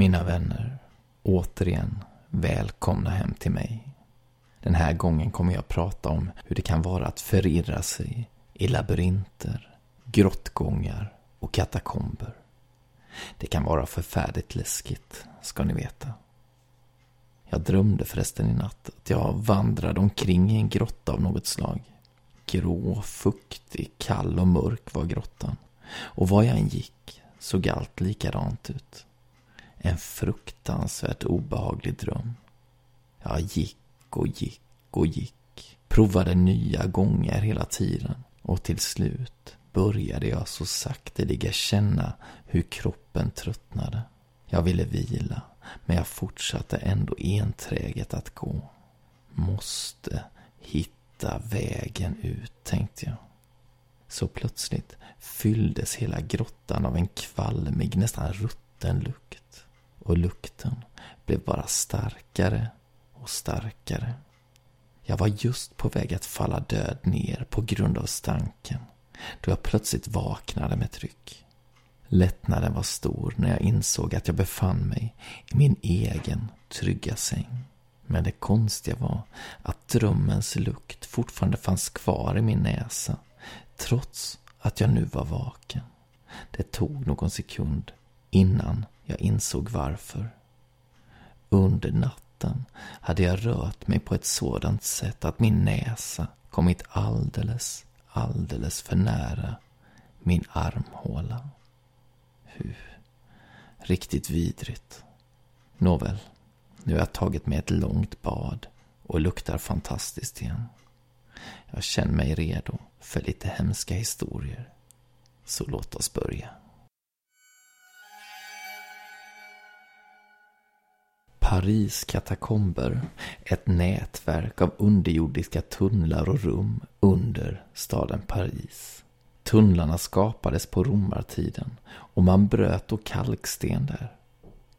Mina vänner, återigen välkomna hem till mig. Den här gången kommer jag prata om hur det kan vara att förirra sig i labyrinter, grottgångar och katakomber. Det kan vara förfärligt läskigt, ska ni veta. Jag drömde förresten i natt att jag vandrade omkring i en grotta av något slag. Grå, fuktig, kall och mörk var grottan. Och var jag än gick såg allt likadant ut. En fruktansvärt obehaglig dröm. Jag gick och gick och gick. Provade nya gånger hela tiden. Och till slut började jag så sakteliga känna hur kroppen tröttnade. Jag ville vila, men jag fortsatte ändå enträget att gå. Måste hitta vägen ut, tänkte jag. Så plötsligt fylldes hela grottan av en kvalmig, nästan rutten lukt. Och lukten blev bara starkare och starkare. Jag var just på väg att falla död ner på grund av stanken då jag plötsligt vaknade med tryck. Lättnaden var stor när jag insåg att jag befann mig i min egen trygga säng. Men det konstiga var att drömmens lukt fortfarande fanns kvar i min näsa trots att jag nu var vaken. Det tog någon sekund innan jag insåg varför. Under natten hade jag rört mig på ett sådant sätt att min näsa kommit alldeles, alldeles för nära min armhåla. Hu. Riktigt vidrigt. Nåväl, nu har jag tagit mig ett långt bad och luktar fantastiskt igen. Jag känner mig redo för lite hemska historier. Så låt oss börja. Paris katakomber, ett nätverk av underjordiska tunnlar och rum under staden Paris. Tunnlarna skapades på romartiden och man bröt då kalksten där.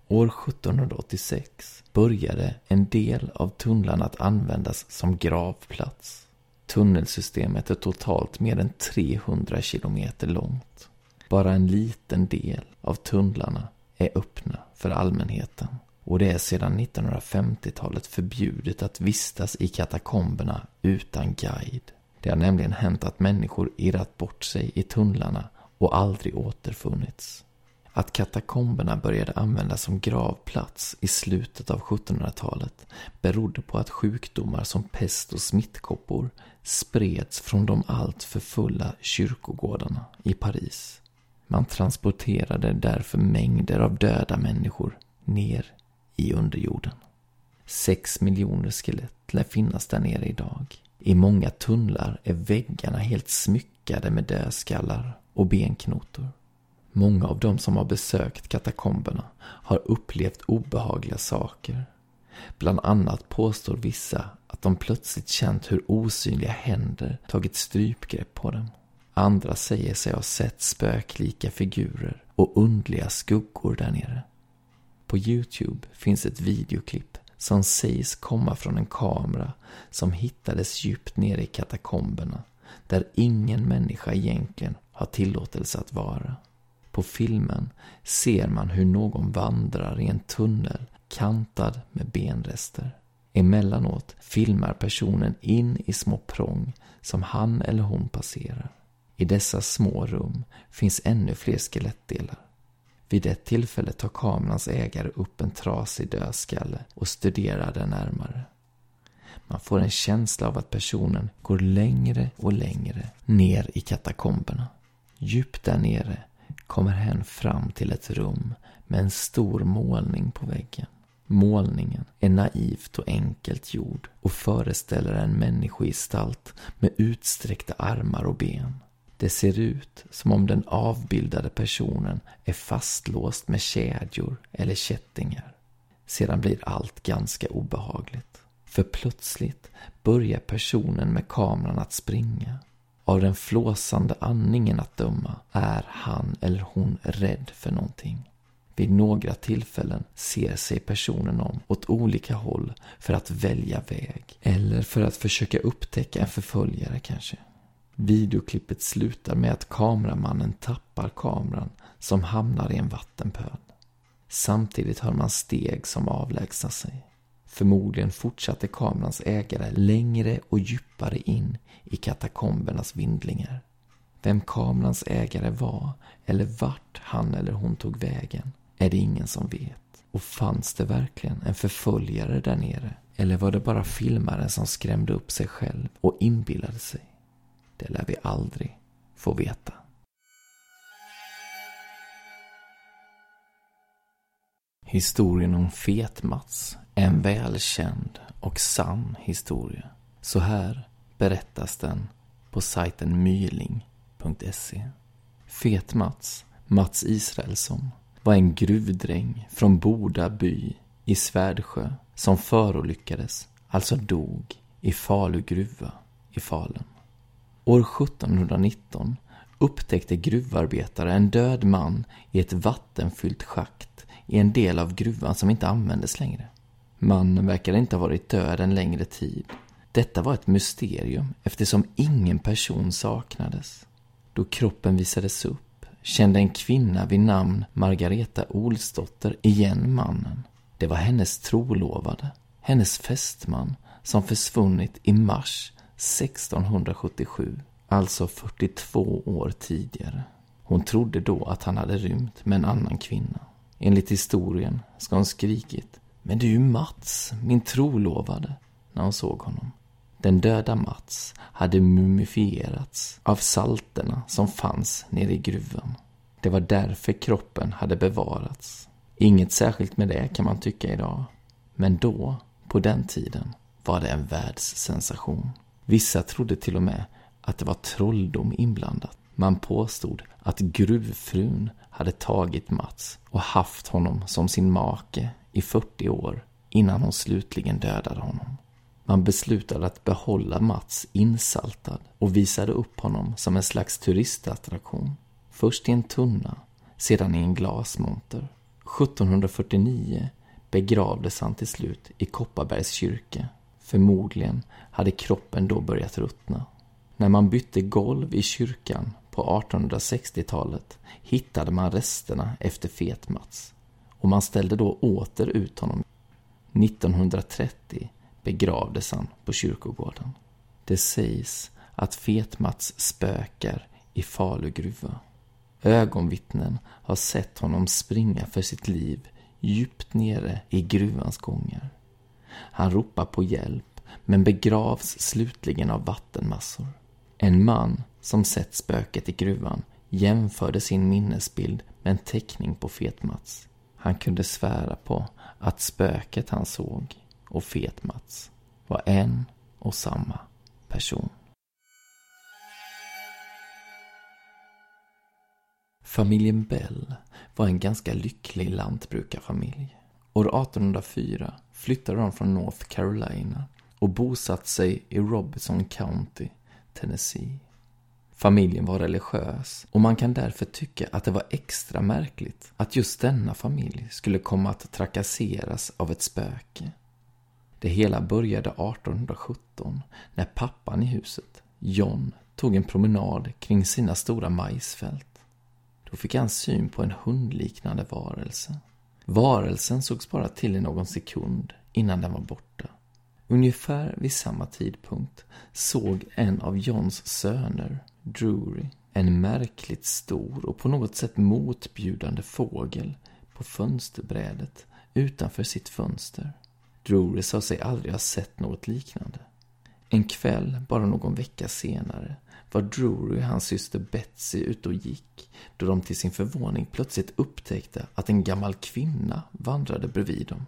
År 1786 började en del av tunnlarna att användas som gravplats. Tunnelsystemet är totalt mer än 300 kilometer långt. Bara en liten del av tunnlarna är öppna för allmänheten och det är sedan 1950-talet förbjudet att vistas i katakomberna utan guide. Det har nämligen hänt att människor irrat bort sig i tunnlarna och aldrig återfunnits. Att katakomberna började användas som gravplats i slutet av 1700-talet berodde på att sjukdomar som pest och smittkoppor spreds från de alltför fulla kyrkogårdarna i Paris. Man transporterade därför mängder av döda människor ner i underjorden. Sex miljoner skelett lär finnas där nere idag. I många tunnlar är väggarna helt smyckade med dödskallar och benknotor. Många av de som har besökt katakomberna har upplevt obehagliga saker. Bland annat påstår vissa att de plötsligt känt hur osynliga händer tagit strypgrepp på dem. Andra säger sig ha sett spöklika figurer och undliga skuggor där nere. På Youtube finns ett videoklipp som sägs komma från en kamera som hittades djupt nere i katakomberna där ingen människa egentligen har tillåtelse att vara. På filmen ser man hur någon vandrar i en tunnel kantad med benrester. Emellanåt filmar personen in i små prång som han eller hon passerar. I dessa små rum finns ännu fler skelettdelar. Vid ett tillfälle tar kamerans ägare upp en trasig dödskalle och studerar den närmare. Man får en känsla av att personen går längre och längre ner i katakomberna. Djupt där nere kommer hen fram till ett rum med en stor målning på väggen. Målningen är naivt och enkelt gjord och föreställer en människogestalt med utsträckta armar och ben. Det ser ut som om den avbildade personen är fastlåst med kedjor eller kättingar. Sedan blir allt ganska obehagligt. För plötsligt börjar personen med kameran att springa. Av den flåsande andningen att döma är han eller hon rädd för någonting. Vid några tillfällen ser sig personen om åt olika håll för att välja väg. Eller för att försöka upptäcka en förföljare kanske. Videoklippet slutar med att kameramannen tappar kameran som hamnar i en vattenpöl. Samtidigt hör man steg som avlägsnar sig. Förmodligen fortsatte kamerans ägare längre och djupare in i katakombernas vindlingar. Vem kamerans ägare var eller vart han eller hon tog vägen är det ingen som vet. Och fanns det verkligen en förföljare där nere? Eller var det bara filmaren som skrämde upp sig själv och inbillade sig? Det lär vi aldrig få veta. Historien om Fet-Mats är en välkänd och sann historia. Så här berättas den på sajten myling.se. Fet-Mats, Mats Israelsson, var en gruvdräng från Boda by i Svärdsjö som förolyckades, alltså dog, i Falu gruva i Falun. År 1719 upptäckte gruvarbetare en död man i ett vattenfyllt schakt i en del av gruvan som inte användes längre. Mannen verkade inte ha varit död en längre tid. Detta var ett mysterium eftersom ingen person saknades. Då kroppen visades upp kände en kvinna vid namn Margareta Olsdotter igen mannen. Det var hennes trolovade, hennes fästman, som försvunnit i mars 1677, alltså 42 år tidigare. Hon trodde då att han hade rymt med en annan kvinna. Enligt historien ska hon skrikit ”Men det är ju Mats, min trolovade” när hon såg honom. Den döda Mats hade mumifierats av salterna som fanns nere i gruvan. Det var därför kroppen hade bevarats. Inget särskilt med det kan man tycka idag. Men då, på den tiden, var det en världssensation. Vissa trodde till och med att det var trolldom inblandat. Man påstod att gruvfrun hade tagit Mats och haft honom som sin make i 40 år innan hon slutligen dödade honom. Man beslutade att behålla Mats insaltad och visade upp honom som en slags turistattraktion. Först i en tunna, sedan i en glasmonter. 1749 begravdes han till slut i Kopparbergs kyrka. Förmodligen hade kroppen då börjat ruttna. När man bytte golv i kyrkan på 1860-talet hittade man resterna efter Fet-Mats och man ställde då åter ut honom. 1930 begravdes han på kyrkogården. Det sägs att Fet-Mats spökar i Falu gruva. Ögonvittnen har sett honom springa för sitt liv djupt nere i gruvans gångar. Han ropar på hjälp, men begravs slutligen av vattenmassor. En man som sett spöket i gruvan jämförde sin minnesbild med en teckning på Fet-Mats. Han kunde svära på att spöket han såg och Fet-Mats var en och samma person. Familjen Bell var en ganska lycklig lantbrukarfamilj. År 1804 flyttade de från North Carolina och bosatt sig i Robinson County, Tennessee. Familjen var religiös och man kan därför tycka att det var extra märkligt att just denna familj skulle komma att trakasseras av ett spöke. Det hela började 1817 när pappan i huset, John, tog en promenad kring sina stora majsfält. Då fick han syn på en hundliknande varelse. Varelsen sågs bara till i någon sekund innan den var borta. Ungefär vid samma tidpunkt såg en av Johns söner, Drury, en märkligt stor och på något sätt motbjudande fågel på fönsterbrädet utanför sitt fönster. Drury sa sig aldrig ha sett något liknande. En kväll, bara någon vecka senare, var Drury och hans syster Betsy ute och gick då de till sin förvåning plötsligt upptäckte att en gammal kvinna vandrade bredvid dem.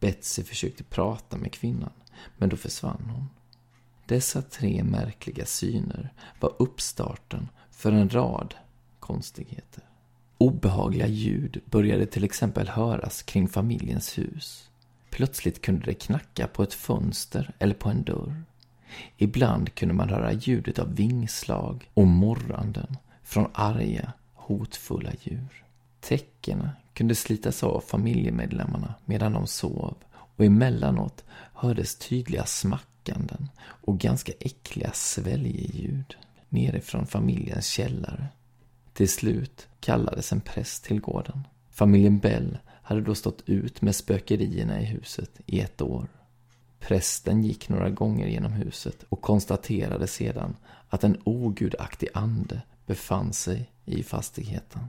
Betsy försökte prata med kvinnan, men då försvann hon. Dessa tre märkliga syner var uppstarten för en rad konstigheter. Obehagliga ljud började till exempel höras kring familjens hus. Plötsligt kunde det knacka på ett fönster eller på en dörr. Ibland kunde man höra ljudet av vingslag och morranden från arga, hotfulla djur. Täckena kunde slitas av familjemedlemmarna medan de sov och emellanåt hördes tydliga smackanden och ganska äckliga sväljeljud nerifrån familjens källare. Till slut kallades en präst till gården. Familjen Bell hade då stått ut med spökerierna i huset i ett år. Prästen gick några gånger genom huset och konstaterade sedan att en ogudaktig ande befann sig i fastigheten.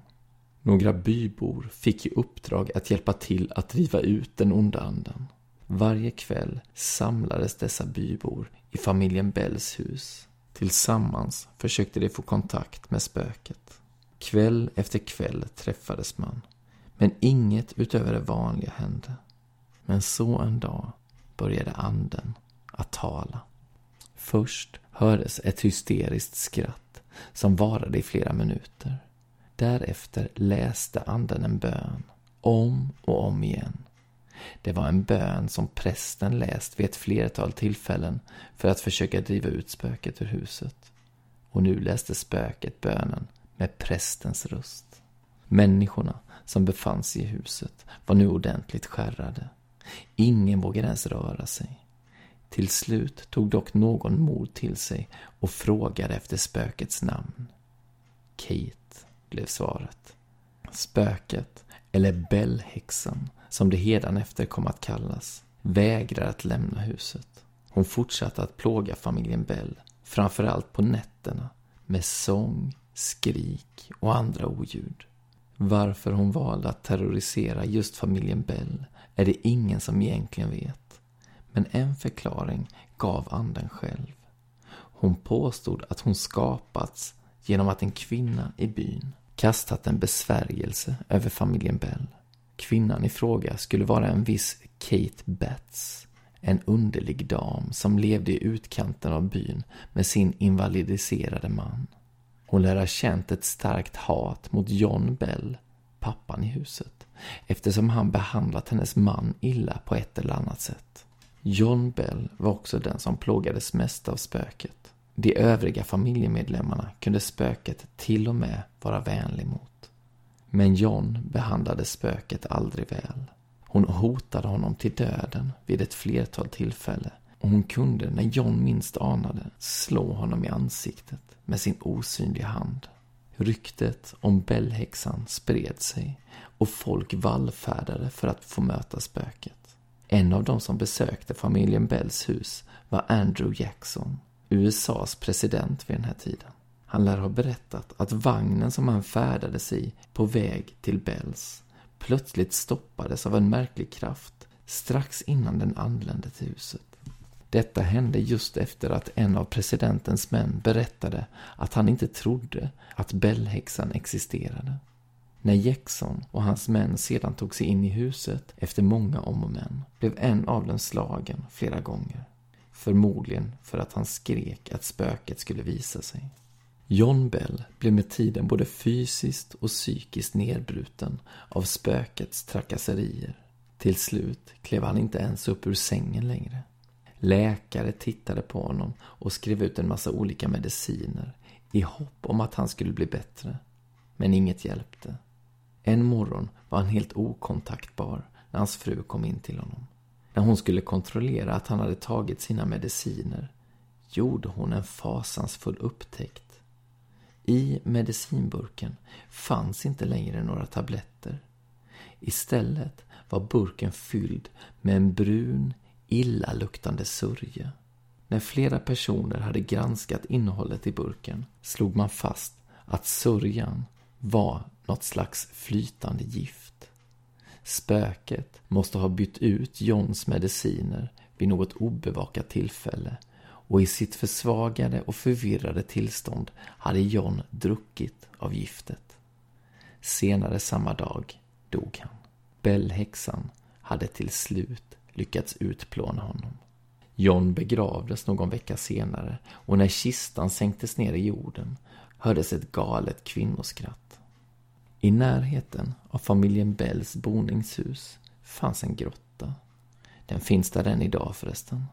Några bybor fick i uppdrag att hjälpa till att driva ut den onda anden. Varje kväll samlades dessa bybor i familjen Bells hus. Tillsammans försökte de få kontakt med spöket. Kväll efter kväll träffades man, men inget utöver det vanliga hände. Men så en dag började anden att tala. Först hördes ett hysteriskt skratt som varade i flera minuter. Därefter läste anden en bön, om och om igen. Det var en bön som prästen läst vid ett flertal tillfällen för att försöka driva ut spöket ur huset. Och nu läste spöket bönen med prästens röst. Människorna som befann sig i huset var nu ordentligt skärrade. Ingen vågade ens röra sig. Till slut tog dock någon mod till sig och frågade efter spökets namn. Kate, blev svaret. Spöket, eller Bellhäxan, som det efter kom att kallas, vägrar att lämna huset. Hon fortsatte att plåga familjen Bell, framförallt på nätterna, med sång, skrik och andra oljud. Varför hon valde att terrorisera just familjen Bell är det ingen som egentligen vet. Men en förklaring gav anden själv. Hon påstod att hon skapats genom att en kvinna i byn kastat en besvärjelse över familjen Bell. Kvinnan i fråga skulle vara en viss Kate Betts, en underlig dam som levde i utkanten av byn med sin invalidiserade man. Hon lär ha känt ett starkt hat mot John Bell, pappan i huset, eftersom han behandlat hennes man illa på ett eller annat sätt. John Bell var också den som plågades mest av spöket. De övriga familjemedlemmarna kunde spöket till och med vara vänlig mot. Men John behandlade spöket aldrig väl. Hon hotade honom till döden vid ett flertal tillfällen och hon kunde, när John minst anade, slå honom i ansiktet med sin osynliga hand. Ryktet om Bellhäxan spred sig och folk vallfärdade för att få möta spöket. En av de som besökte familjen Bells hus var Andrew Jackson, USAs president vid den här tiden. Han lär ha berättat att vagnen som han färdades i på väg till Bells plötsligt stoppades av en märklig kraft strax innan den anlände till huset. Detta hände just efter att en av presidentens män berättade att han inte trodde att Bellhäxan existerade. När Jackson och hans män sedan tog sig in i huset efter många om och men blev en av dem slagen flera gånger. Förmodligen för att han skrek att spöket skulle visa sig. John Bell blev med tiden både fysiskt och psykiskt nedbruten av spökets trakasserier. Till slut klev han inte ens upp ur sängen längre. Läkare tittade på honom och skrev ut en massa olika mediciner i hopp om att han skulle bli bättre. Men inget hjälpte. En morgon var han helt okontaktbar när hans fru kom in till honom. När hon skulle kontrollera att han hade tagit sina mediciner gjorde hon en fasansfull upptäckt. I medicinburken fanns inte längre några tabletter. Istället var burken fylld med en brun, illaluktande sörja. När flera personer hade granskat innehållet i burken slog man fast att sörjan var något slags flytande gift. Spöket måste ha bytt ut Johns mediciner vid något obevakat tillfälle och i sitt försvagade och förvirrade tillstånd hade John druckit av giftet. Senare samma dag dog han. Bellhäxan hade till slut lyckats utplåna honom. John begravdes någon vecka senare och när kistan sänktes ner i jorden hördes ett galet kvinnoskratt. I närheten av familjen Bells boningshus fanns en grotta. Den finns där än idag förresten.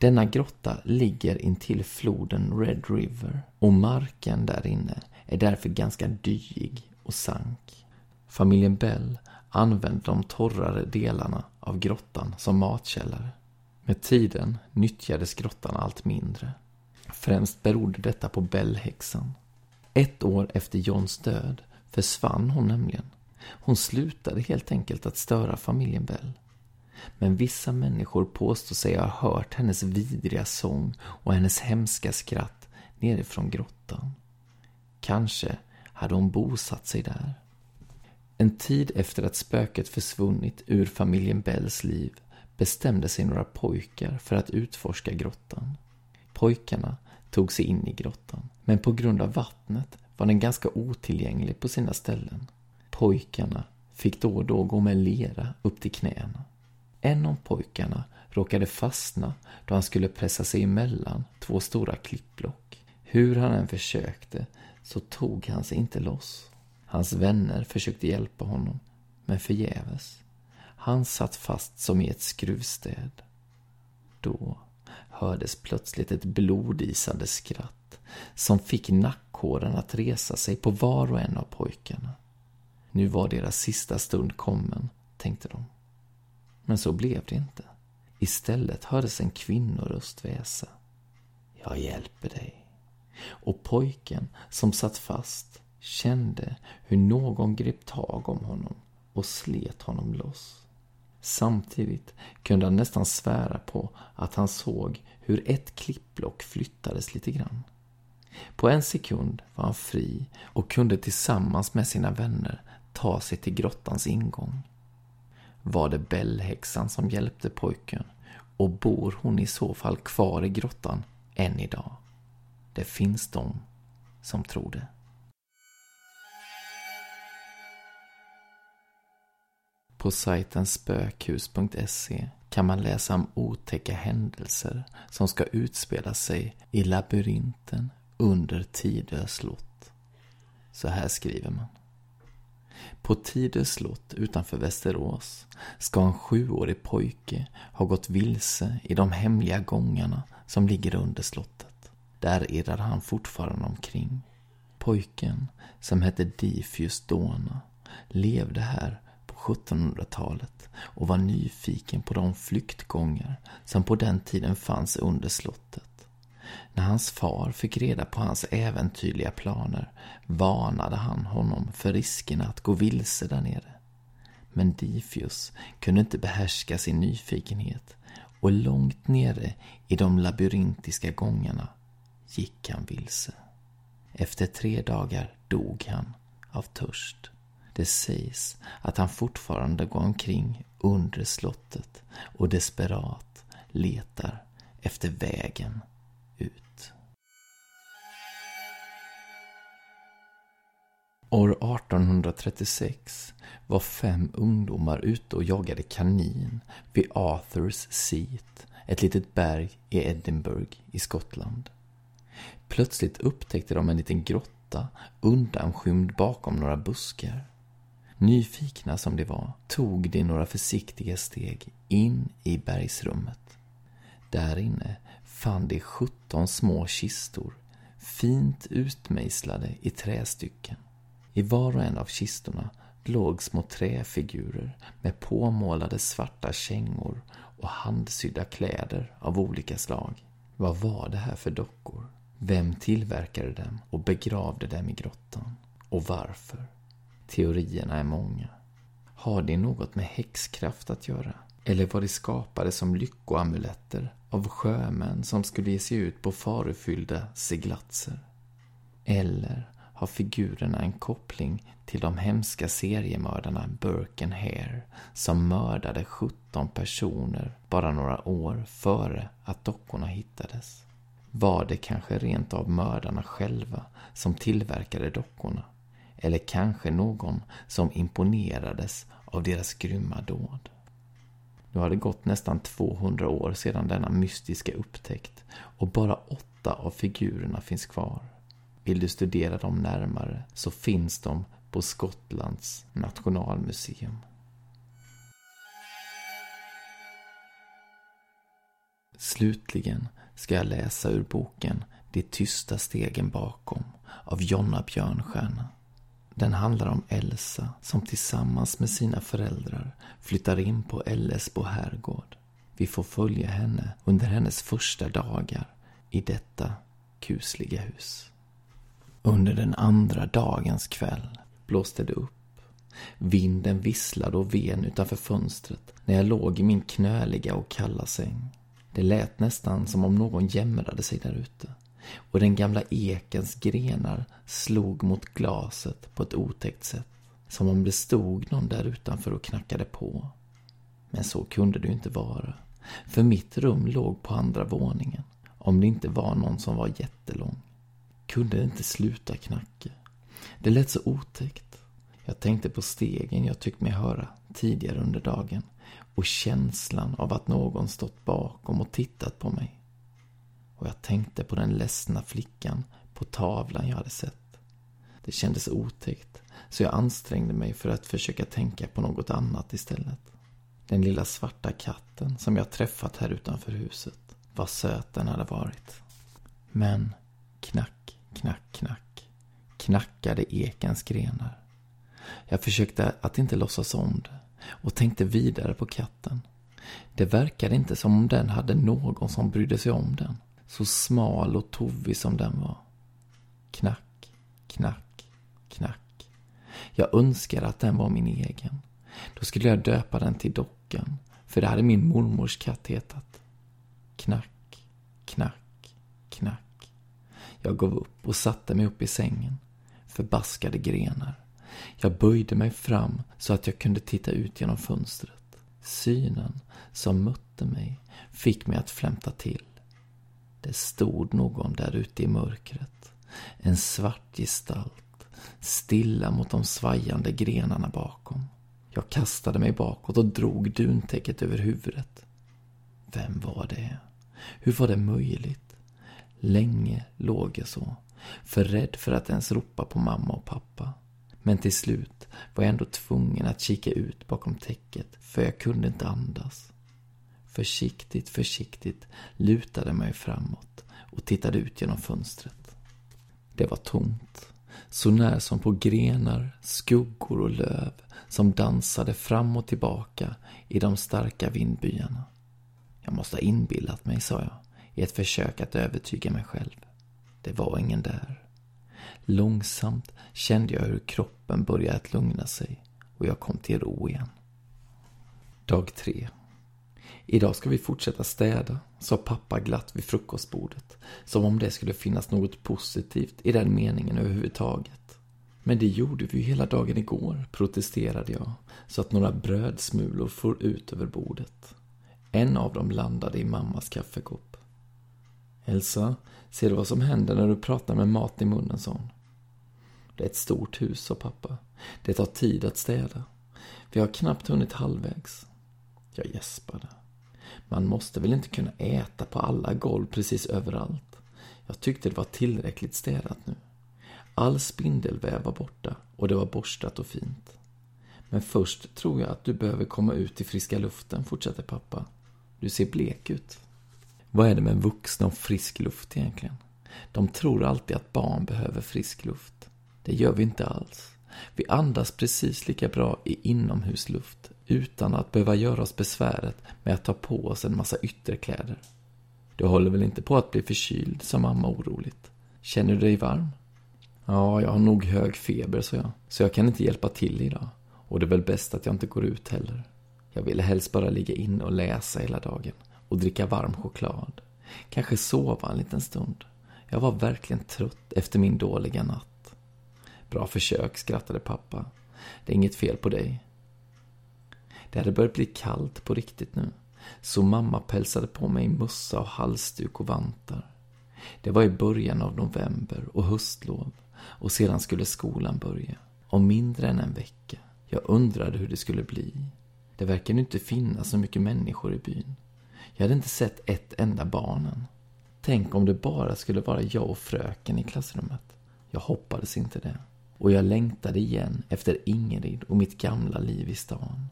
Denna grotta ligger intill floden Red River och marken där inne är därför ganska dyig och sank. Familjen Bell använde de torrare delarna av grottan som matkällare. Med tiden nyttjades grottan allt mindre. Främst berodde detta på Bellhäxan. Ett år efter Johns död försvann hon nämligen. Hon slutade helt enkelt att störa familjen Bell. Men vissa människor påstår sig ha hört hennes vidriga sång och hennes hemska skratt nerifrån grottan. Kanske hade hon bosatt sig där. En tid efter att spöket försvunnit ur familjen Bells liv bestämde sig några pojkar för att utforska grottan. Pojkarna tog sig in i grottan, men på grund av vattnet var den ganska otillgänglig på sina ställen. Pojkarna fick då och då gå med lera upp till knäna. En av pojkarna råkade fastna då han skulle pressa sig emellan två stora klippblock. Hur han än försökte så tog han sig inte loss. Hans vänner försökte hjälpa honom, men förgäves. Han satt fast som i ett skruvstäd. Då hördes plötsligt ett blodisande skratt som fick nackhåren att resa sig på var och en av pojkarna. Nu var deras sista stund kommen, tänkte de. Men så blev det inte. Istället hördes en kvinnoröst väsa. Jag hjälper dig. Och pojken som satt fast kände hur någon grep tag om honom och slet honom loss. Samtidigt kunde han nästan svära på att han såg hur ett klippblock flyttades lite grann. På en sekund var han fri och kunde tillsammans med sina vänner ta sig till grottans ingång. Var det Bellhäxan som hjälpte pojken och bor hon i så fall kvar i grottan än idag? Det finns de som tror det. På sajten spökhus.se kan man läsa om otäcka händelser som ska utspela sig i labyrinten under Tidö slott. Så här skriver man. På Tidö slott utanför Västerås ska en sjuårig pojke ha gått vilse i de hemliga gångarna som ligger under slottet. Där irrar han fortfarande omkring. Pojken, som hette Difius Dona, levde här på 1700-talet och var nyfiken på de flyktgångar som på den tiden fanns under slottet. När hans far fick reda på hans äventyrliga planer varnade han honom för riskerna att gå vilse där nere. Men Difius kunde inte behärska sin nyfikenhet och långt nere i de labyrintiska gångarna gick han vilse. Efter tre dagar dog han av törst. Det sägs att han fortfarande går omkring under slottet och desperat letar efter vägen År 1836 var fem ungdomar ute och jagade kanin vid Arthurs Seat, ett litet berg i Edinburgh i Skottland. Plötsligt upptäckte de en liten grotta undanskymd bakom några buskar. Nyfikna som de var tog de några försiktiga steg in i bergsrummet. Där inne fann de sjutton små kistor, fint utmejslade i trästycken. I var och en av kistorna låg små träfigurer med påmålade svarta kängor och handsydda kläder av olika slag. Vad var det här för dockor? Vem tillverkade dem och begravde dem i grottan? Och varför? Teorierna är många. Har de något med häxkraft att göra? Eller var de skapade som lyckoamuletter av sjömän som skulle ge sig ut på farofyllda seglatser? Eller har figurerna en koppling till de hemska seriemördarna Burke and Hare som mördade 17 personer bara några år före att dockorna hittades? Var det kanske rent av mördarna själva som tillverkade dockorna? Eller kanske någon som imponerades av deras grymma dåd. Nu har det gått nästan 200 år sedan denna mystiska upptäckt och bara åtta av figurerna finns kvar. Vill du studera dem närmare så finns de på Skottlands nationalmuseum. Slutligen ska jag läsa ur boken De tysta stegen bakom av Jonna Björnstjärna. Den handlar om Elsa som tillsammans med sina föräldrar flyttar in på Ellesbo herrgård. Vi får följa henne under hennes första dagar i detta kusliga hus. Under den andra dagens kväll blåste det upp. Vinden visslade och ven utanför fönstret när jag låg i min knöliga och kalla säng. Det lät nästan som om någon jämrade sig där ute och den gamla ekens grenar slog mot glaset på ett otäckt sätt. Som om det stod någon där utanför och knackade på. Men så kunde det ju inte vara. För mitt rum låg på andra våningen. Om det inte var någon som var jättelång. Kunde inte sluta knacka? Det lät så otäckt. Jag tänkte på stegen jag tyckt mig höra tidigare under dagen och känslan av att någon stått bakom och tittat på mig och jag tänkte på den ledsna flickan på tavlan jag hade sett. Det kändes otäckt, så jag ansträngde mig för att försöka tänka på något annat istället. Den lilla svarta katten som jag träffat här utanför huset. Vad söt den hade varit. Men knack, knack, knack knackade ekens grenar. Jag försökte att inte låtsas om det och tänkte vidare på katten. Det verkade inte som om den hade någon som brydde sig om den. Så smal och tovig som den var. Knack, knack, knack. Jag önskade att den var min egen. Då skulle jag döpa den till Dockan, för det hade min mormors katt hetat. Knack, knack, knack. Jag gav upp och satte mig upp i sängen. Förbaskade grenar. Jag böjde mig fram så att jag kunde titta ut genom fönstret. Synen som mötte mig fick mig att flämta till. Det stod någon där ute i mörkret. En svart gestalt, stilla mot de svajande grenarna bakom. Jag kastade mig bakåt och drog duntäcket över huvudet. Vem var det? Hur var det möjligt? Länge låg jag så, för rädd för att ens ropa på mamma och pappa. Men till slut var jag ändå tvungen att kika ut bakom täcket, för jag kunde inte andas. Försiktigt, försiktigt lutade mig framåt och tittade ut genom fönstret. Det var tomt. Så när som på grenar, skuggor och löv som dansade fram och tillbaka i de starka vindbyarna. Jag måste ha inbillat mig, sa jag, i ett försök att övertyga mig själv. Det var ingen där. Långsamt kände jag hur kroppen började att lugna sig och jag kom till ro igen. Dag tre. Idag ska vi fortsätta städa, sa pappa glatt vid frukostbordet. Som om det skulle finnas något positivt i den meningen överhuvudtaget. Men det gjorde vi ju hela dagen igår, protesterade jag, så att några brödsmulor for ut över bordet. En av dem landade i mammas kaffekopp. Elsa, ser du vad som händer när du pratar med mat i munnen, sa hon. Det är ett stort hus, sa pappa. Det tar tid att städa. Vi har knappt hunnit halvvägs. Jag gäspade. Man måste väl inte kunna äta på alla golv precis överallt. Jag tyckte det var tillräckligt städat nu. All spindelväv var borta och det var borstat och fint. Men först tror jag att du behöver komma ut i friska luften, fortsatte pappa. Du ser blek ut. Vad är det med vuxna och frisk luft egentligen? De tror alltid att barn behöver frisk luft. Det gör vi inte alls. Vi andas precis lika bra i inomhusluft utan att behöva göra oss besväret med att ta på oss en massa ytterkläder. Du håller väl inte på att bli förkyld, sa mamma oroligt. Känner du dig varm? Ja, jag har nog hög feber, sa jag. Så jag kan inte hjälpa till idag. Och det är väl bäst att jag inte går ut heller. Jag ville helst bara ligga inne och läsa hela dagen. Och dricka varm choklad. Kanske sova en liten stund. Jag var verkligen trött efter min dåliga natt. Bra försök, skrattade pappa. Det är inget fel på dig. Det hade börjat bli kallt på riktigt nu. Så mamma pälsade på mig mössa och halsduk och vantar. Det var i början av november och höstlov och sedan skulle skolan börja. Om mindre än en vecka. Jag undrade hur det skulle bli. Det verkade inte finnas så mycket människor i byn. Jag hade inte sett ett enda barn än. Tänk om det bara skulle vara jag och fröken i klassrummet. Jag hoppades inte det. Och jag längtade igen efter Ingrid och mitt gamla liv i stan.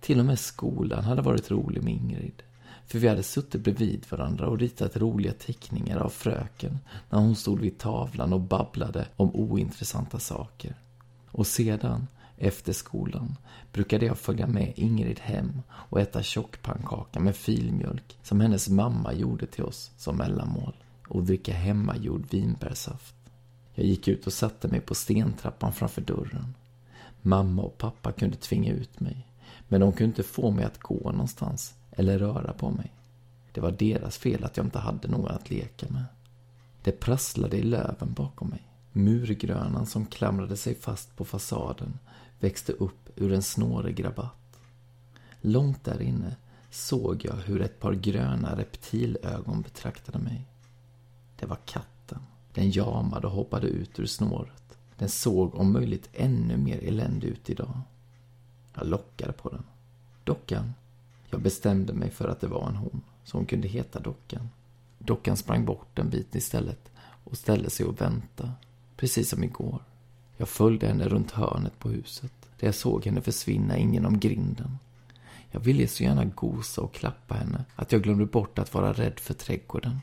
Till och med skolan hade varit rolig med Ingrid. För vi hade suttit bredvid varandra och ritat roliga teckningar av fröken när hon stod vid tavlan och babblade om ointressanta saker. Och sedan, efter skolan, brukade jag följa med Ingrid hem och äta tjockpannkaka med filmjölk som hennes mamma gjorde till oss som mellanmål och dricka hemmagjord vinbärssaft. Jag gick ut och satte mig på stentrappan framför dörren. Mamma och pappa kunde tvinga ut mig, men de kunde inte få mig att gå någonstans eller röra på mig. Det var deras fel att jag inte hade någon att leka med. Det prasslade i löven bakom mig. Murgrönan som klamrade sig fast på fasaden växte upp ur en snårig rabatt. Långt där inne såg jag hur ett par gröna reptilögon betraktade mig. Det var katten. Den jamade och hoppade ut ur snåret. Den såg om möjligt ännu mer eländig ut idag. Jag lockade på den. Dockan. Jag bestämde mig för att det var en hon, så hon kunde heta Dockan. Dockan sprang bort en bit istället och ställde sig och väntade, precis som igår. Jag följde henne runt hörnet på huset, där jag såg henne försvinna in genom grinden. Jag ville så gärna gosa och klappa henne att jag glömde bort att vara rädd för trädgården.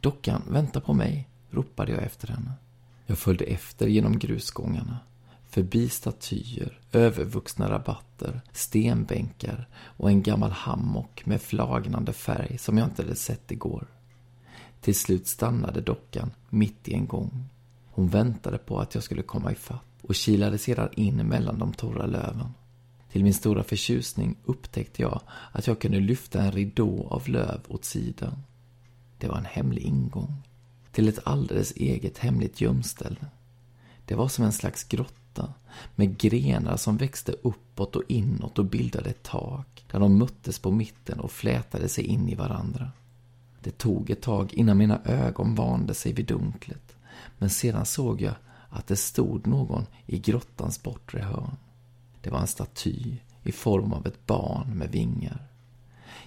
Dockan, vänta på mig, ropade jag efter henne. Jag följde efter genom grusgångarna, förbi statyer, övervuxna rabatter, stenbänkar och en gammal hammock med flagnande färg som jag inte hade sett igår. Till slut stannade dockan mitt i en gång. Hon väntade på att jag skulle komma ifatt och kilade sedan in mellan de torra löven. Till min stora förtjusning upptäckte jag att jag kunde lyfta en ridå av löv åt sidan. Det var en hemlig ingång. Till ett alldeles eget hemligt gömställe. Det var som en slags grotta med grenar som växte uppåt och inåt och bildade ett tak där de möttes på mitten och flätade sig in i varandra. Det tog ett tag innan mina ögon vande sig vid dunklet men sedan såg jag att det stod någon i grottans bortre hörn. Det var en staty i form av ett barn med vingar.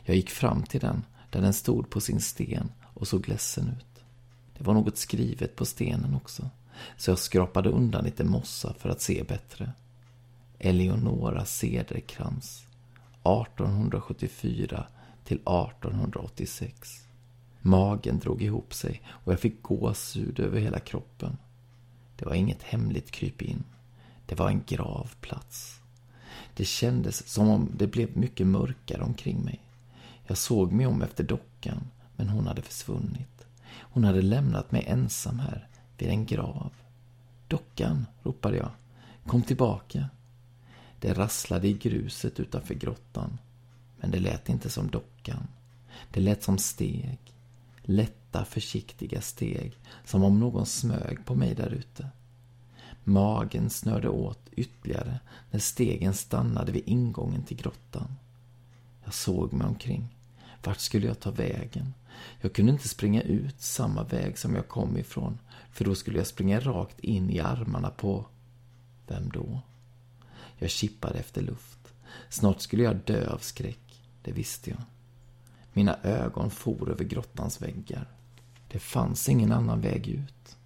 Jag gick fram till den där den stod på sin sten och såg ledsen ut. Det var något skrivet på stenen också, så jag skrapade undan lite mossa för att se bättre. Eleonora Cederkrans 1874 till 1886. Magen drog ihop sig och jag fick gåshud över hela kroppen. Det var inget hemligt krypin. Det var en gravplats. Det kändes som om det blev mycket mörkare omkring mig. Jag såg mig om efter dockan, men hon hade försvunnit. Hon hade lämnat mig ensam här, vid en grav. Dockan, ropade jag. Kom tillbaka. Det rasslade i gruset utanför grottan. Men det lät inte som dockan. Det lät som steg. Lätta, försiktiga steg, som om någon smög på mig där ute. Magen snörde åt ytterligare när stegen stannade vid ingången till grottan. Jag såg mig omkring. Vart skulle jag ta vägen? Jag kunde inte springa ut samma väg som jag kom ifrån, för då skulle jag springa rakt in i armarna på... Vem då? Jag kippade efter luft. Snart skulle jag dö av skräck, det visste jag. Mina ögon for över grottans väggar. Det fanns ingen annan väg ut.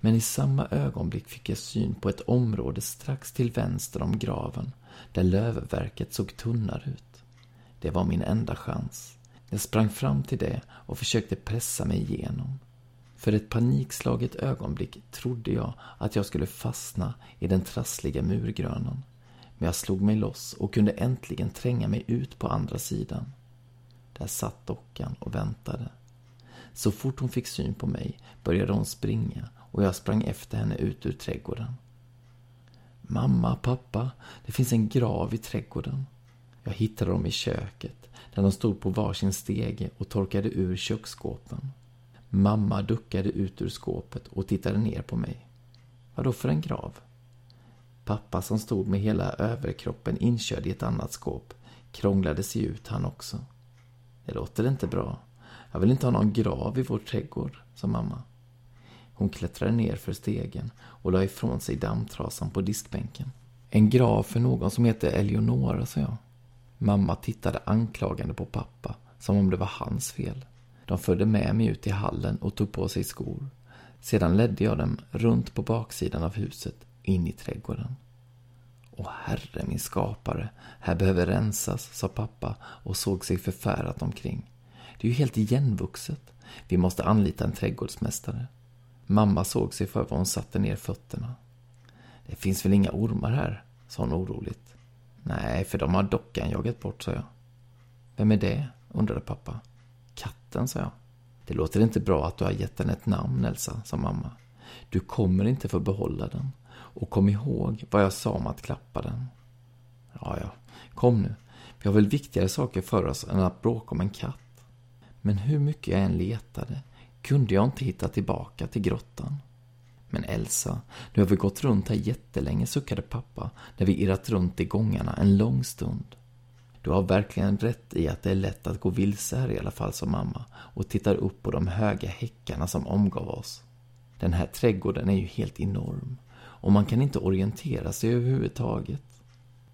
Men i samma ögonblick fick jag syn på ett område strax till vänster om graven, där lövverket såg tunnare ut. Det var min enda chans. Jag sprang fram till det och försökte pressa mig igenom. För ett panikslaget ögonblick trodde jag att jag skulle fastna i den trassliga murgrönan. Men jag slog mig loss och kunde äntligen tränga mig ut på andra sidan. Där satt dockan och väntade. Så fort hon fick syn på mig började hon springa och jag sprang efter henne ut ur trädgården. Mamma, pappa, det finns en grav i trädgården. Jag hittade dem i köket, där de stod på varsin stege och torkade ur köksskåpen. Mamma duckade ut ur skåpet och tittade ner på mig. Vad då för en grav? Pappa som stod med hela överkroppen inkörd i ett annat skåp krånglade sig ut han också. Det låter inte bra. Jag vill inte ha någon grav i vår trädgård, sa mamma. Hon klättrade ner för stegen och la ifrån sig dammtrasan på diskbänken. En grav för någon som heter Eleonora, sa jag. Mamma tittade anklagande på pappa, som om det var hans fel. De följde med mig ut i hallen och tog på sig skor. Sedan ledde jag dem runt på baksidan av huset, in i trädgården. Åh herre min skapare, här behöver rensas, sa pappa och såg sig förfärat omkring. Det är ju helt igenvuxet. Vi måste anlita en trädgårdsmästare. Mamma såg sig för var hon satte ner fötterna. Det finns väl inga ormar här, sa hon oroligt. Nej, för de har dockan jagat bort, sa jag. Vem är det? undrade pappa. Katten, sa jag. Det låter inte bra att du har gett den ett namn, Elsa, sa mamma. Du kommer inte få behålla den. Och kom ihåg vad jag sa om att klappa den. Ja, ja, kom nu. Vi har väl viktigare saker för oss än att bråka om en katt. Men hur mycket jag än letade kunde jag inte hitta tillbaka till grottan. Men Elsa, nu har vi gått runt här jättelänge, suckade pappa när vi irrat runt i gångarna en lång stund. Du har verkligen rätt i att det är lätt att gå vilse här i alla fall, sa mamma och tittar upp på de höga häckarna som omgav oss. Den här trädgården är ju helt enorm och man kan inte orientera sig överhuvudtaget.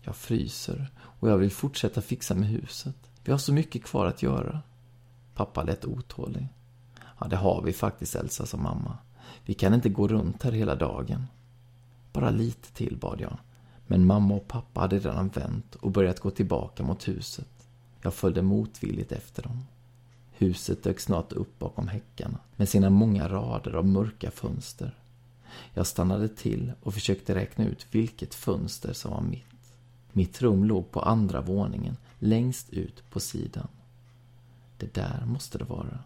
Jag fryser och jag vill fortsätta fixa med huset. Vi har så mycket kvar att göra. Pappa lät otålig. Ja, det har vi faktiskt, Elsa, sa mamma. Vi kan inte gå runt här hela dagen. Bara lite till, bad jag. Men mamma och pappa hade redan vänt och börjat gå tillbaka mot huset. Jag följde motvilligt efter dem. Huset dök snart upp bakom häckarna med sina många rader av mörka fönster. Jag stannade till och försökte räkna ut vilket fönster som var mitt. Mitt rum låg på andra våningen, längst ut på sidan. Det där måste det vara.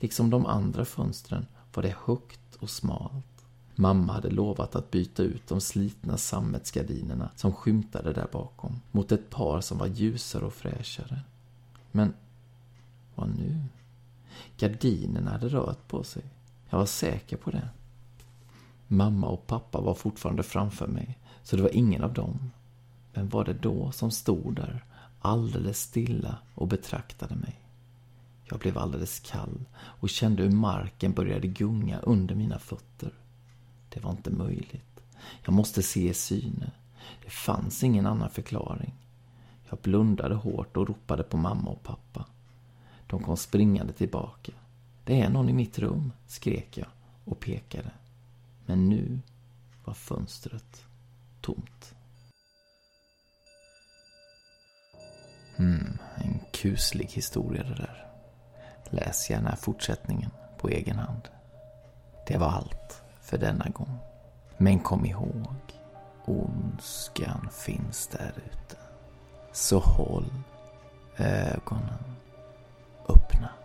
Liksom de andra fönstren var det högt och smalt. Mamma hade lovat att byta ut de slitna sammetsgardinerna som skymtade där bakom mot ett par som var ljusare och fräschare. Men vad nu? Gardinerna hade rört på sig. Jag var säker på det. Mamma och pappa var fortfarande framför mig, så det var ingen av dem. Vem var det då som stod där, alldeles stilla och betraktade mig? Jag blev alldeles kall och kände hur marken började gunga under mina fötter. Det var inte möjligt. Jag måste se i syne. Det fanns ingen annan förklaring. Jag blundade hårt och ropade på mamma och pappa. De kom springande tillbaka. Det är någon i mitt rum, skrek jag och pekade. Men nu var fönstret tomt. Hmm, en kuslig historia det där. Läs gärna fortsättningen på egen hand. Det var allt för denna gång. Men kom ihåg, ondskan finns där ute. Så håll ögonen öppna.